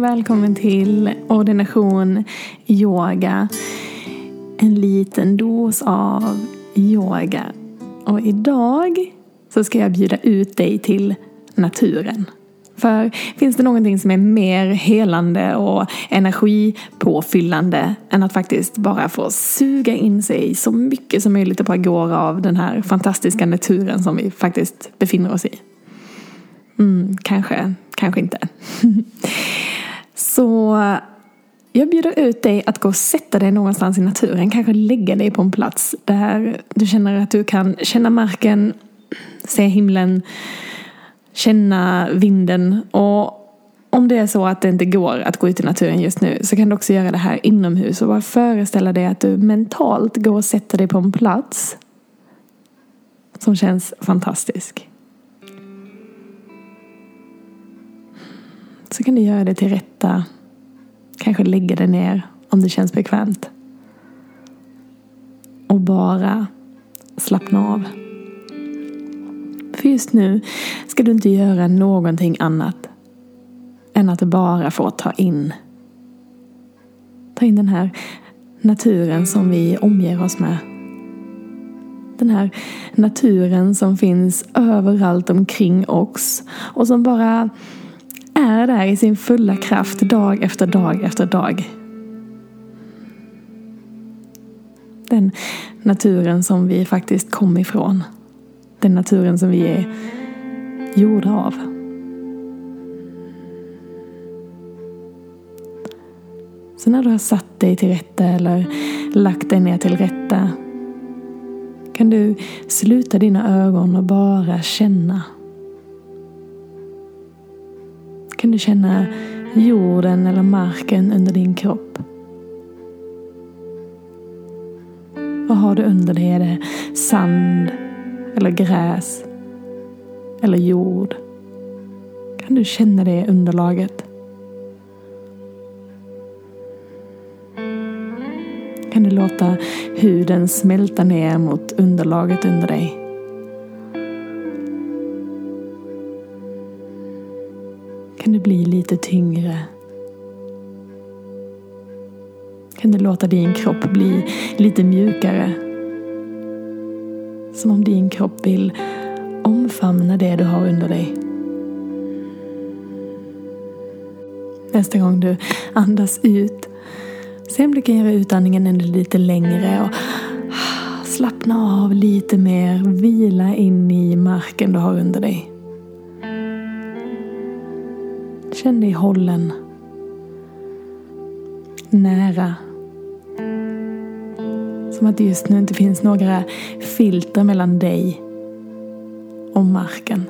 Och välkommen till ordination yoga. En liten dos av yoga. Och idag så ska jag bjuda ut dig till naturen. För finns det någonting som är mer helande och energipåfyllande än att faktiskt bara få suga in sig så mycket som möjligt och bara gå av den här fantastiska naturen som vi faktiskt befinner oss i? Mm, kanske, kanske inte. så jag bjuder ut dig att gå och sätta dig någonstans i naturen. Kanske lägga dig på en plats där du känner att du kan känna marken, se himlen, känna vinden. Och om det är så att det inte går att gå ut i naturen just nu så kan du också göra det här inomhus och bara föreställa dig att du mentalt går och sätter dig på en plats som känns fantastisk. Så kan du göra det till rätta. Kanske lägga dig ner om det känns bekvämt. Och bara slappna av. För just nu ska du inte göra någonting annat än att bara få ta in. Ta in den här naturen som vi omger oss med. Den här naturen som finns överallt omkring oss och som bara är där i sin fulla kraft dag efter dag efter dag. Den naturen som vi faktiskt kom ifrån. Den naturen som vi är gjorda av. Så när du har satt dig till rätta eller lagt dig ner till rätta kan du sluta dina ögon och bara känna kan du känna jorden eller marken under din kropp. Vad har du under dig? Är det sand eller gräs eller jord? Kan du känna det underlaget? Kan du låta huden smälta ner mot underlaget under dig? Kan du bli lite tyngre. Kan du låta din kropp bli lite mjukare. Som om din kropp vill omfamna det du har under dig. Nästa gång du andas ut, se om du kan göra utandningen ännu lite längre och slappna av lite mer, vila in i marken du har under dig. Känn dig hållen. Nära. Som att det just nu inte finns några filter mellan dig och marken.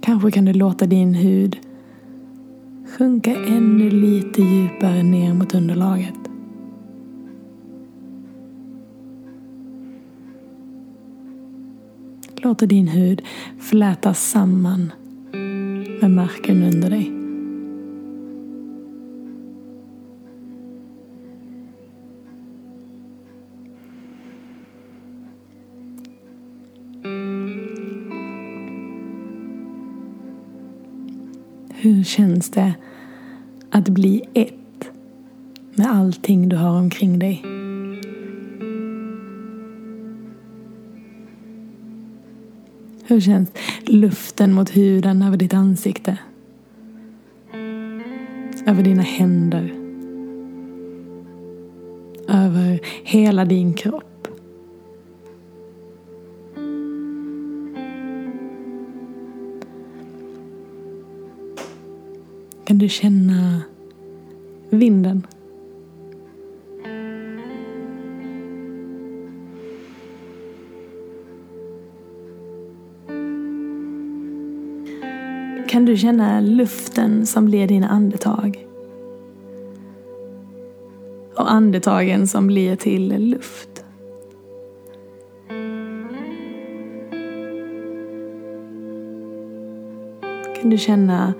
Kanske kan du låta din hud sjunka ännu lite djupare ner mot underlaget. Låter din hud flätas samman med marken under dig. Hur känns det att bli ett med allting du har omkring dig? Hur känns luften mot huden över ditt ansikte? Över dina händer? Över hela din kropp? Kan du känna vinden? kan du känna luften som blir dina andetag. Och andetagen som blir till luft. Kan du känna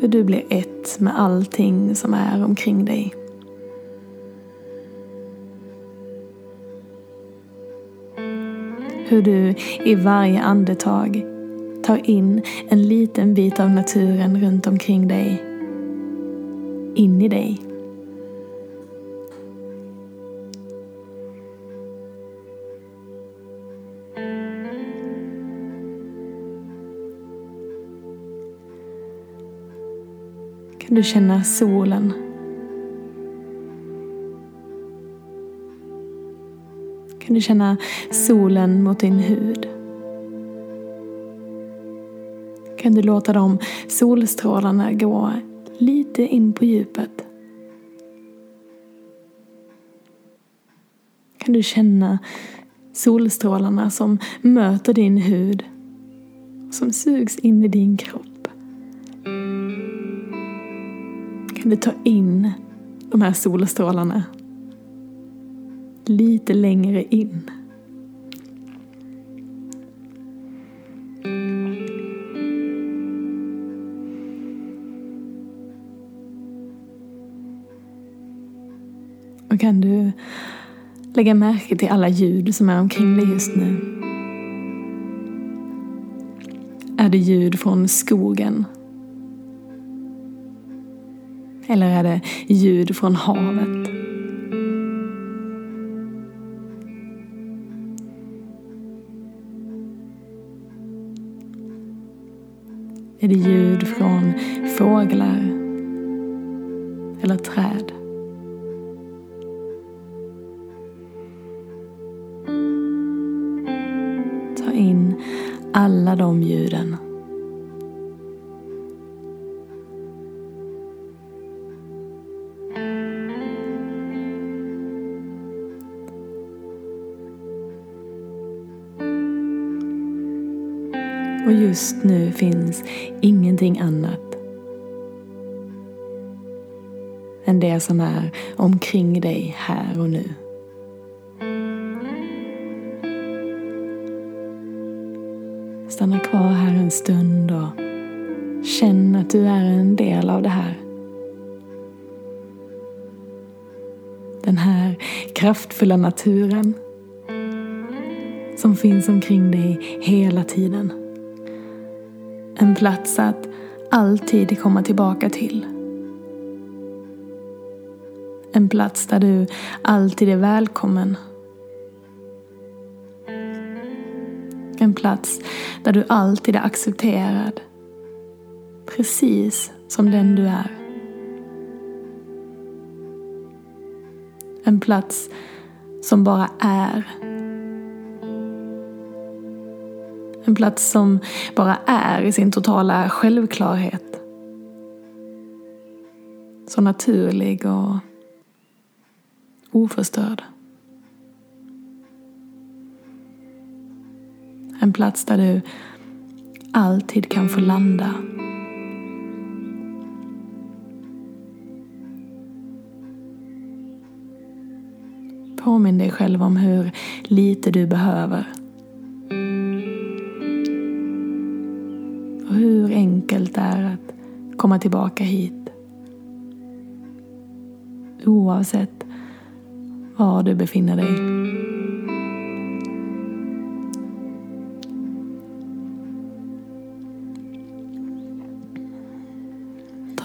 hur du blir ett med allting som är omkring dig. Hur du i varje andetag tar in en liten bit av naturen runt omkring dig. In i dig. Kan du känna solen kan du känna solen mot din hud. Kan du låta de solstrålarna gå lite in på djupet. Kan du känna solstrålarna som möter din hud som sugs in i din kropp. Kan du ta in de här solstrålarna lite längre in. Och kan du lägga märke till alla ljud som är omkring dig just nu? Är det ljud från skogen? Eller är det ljud från havet? är det ljud från fåglar eller träd. Alla de ljuden. Och just nu finns ingenting annat än det som är omkring dig här och nu. Stanna kvar här en stund och känn att du är en del av det här. Den här kraftfulla naturen som finns omkring dig hela tiden. En plats att alltid komma tillbaka till. En plats där du alltid är välkommen. En plats där du alltid är accepterad. Precis som den du är. En plats som bara är En plats som bara är i sin totala självklarhet. Så naturlig och oförstörd. En plats där du alltid kan få landa. Påminn dig själv om hur lite du behöver och hur enkelt det är att komma tillbaka hit. Oavsett var du befinner dig.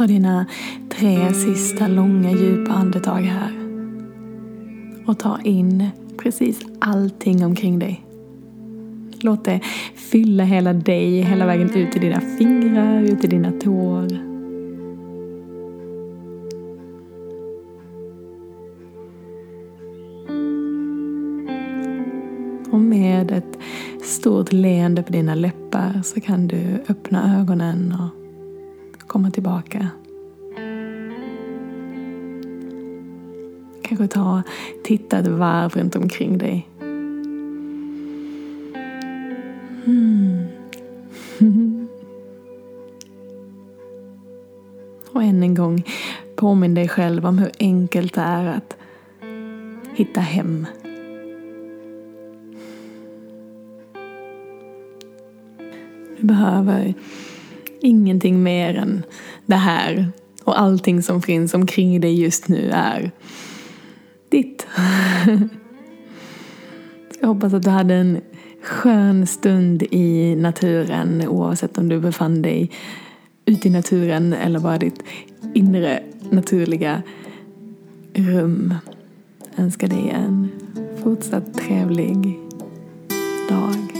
Ta dina tre sista långa djupa andetag här. Och ta in precis allting omkring dig. Låt det fylla hela dig, hela vägen ut till dina fingrar, ut till dina tår. Och med ett stort leende på dina läppar så kan du öppna ögonen och komma tillbaka. Kanske ta och titta ett varv runt omkring dig. Mm. Och än en gång, påminn dig själv om hur enkelt det är att hitta hem. Du behöver ingenting mer än det här och allting som finns omkring dig just nu är ditt. Jag hoppas att du hade en skön stund i naturen oavsett om du befann dig ute i naturen eller bara ditt inre naturliga rum. Jag önskar dig en fortsatt trevlig dag.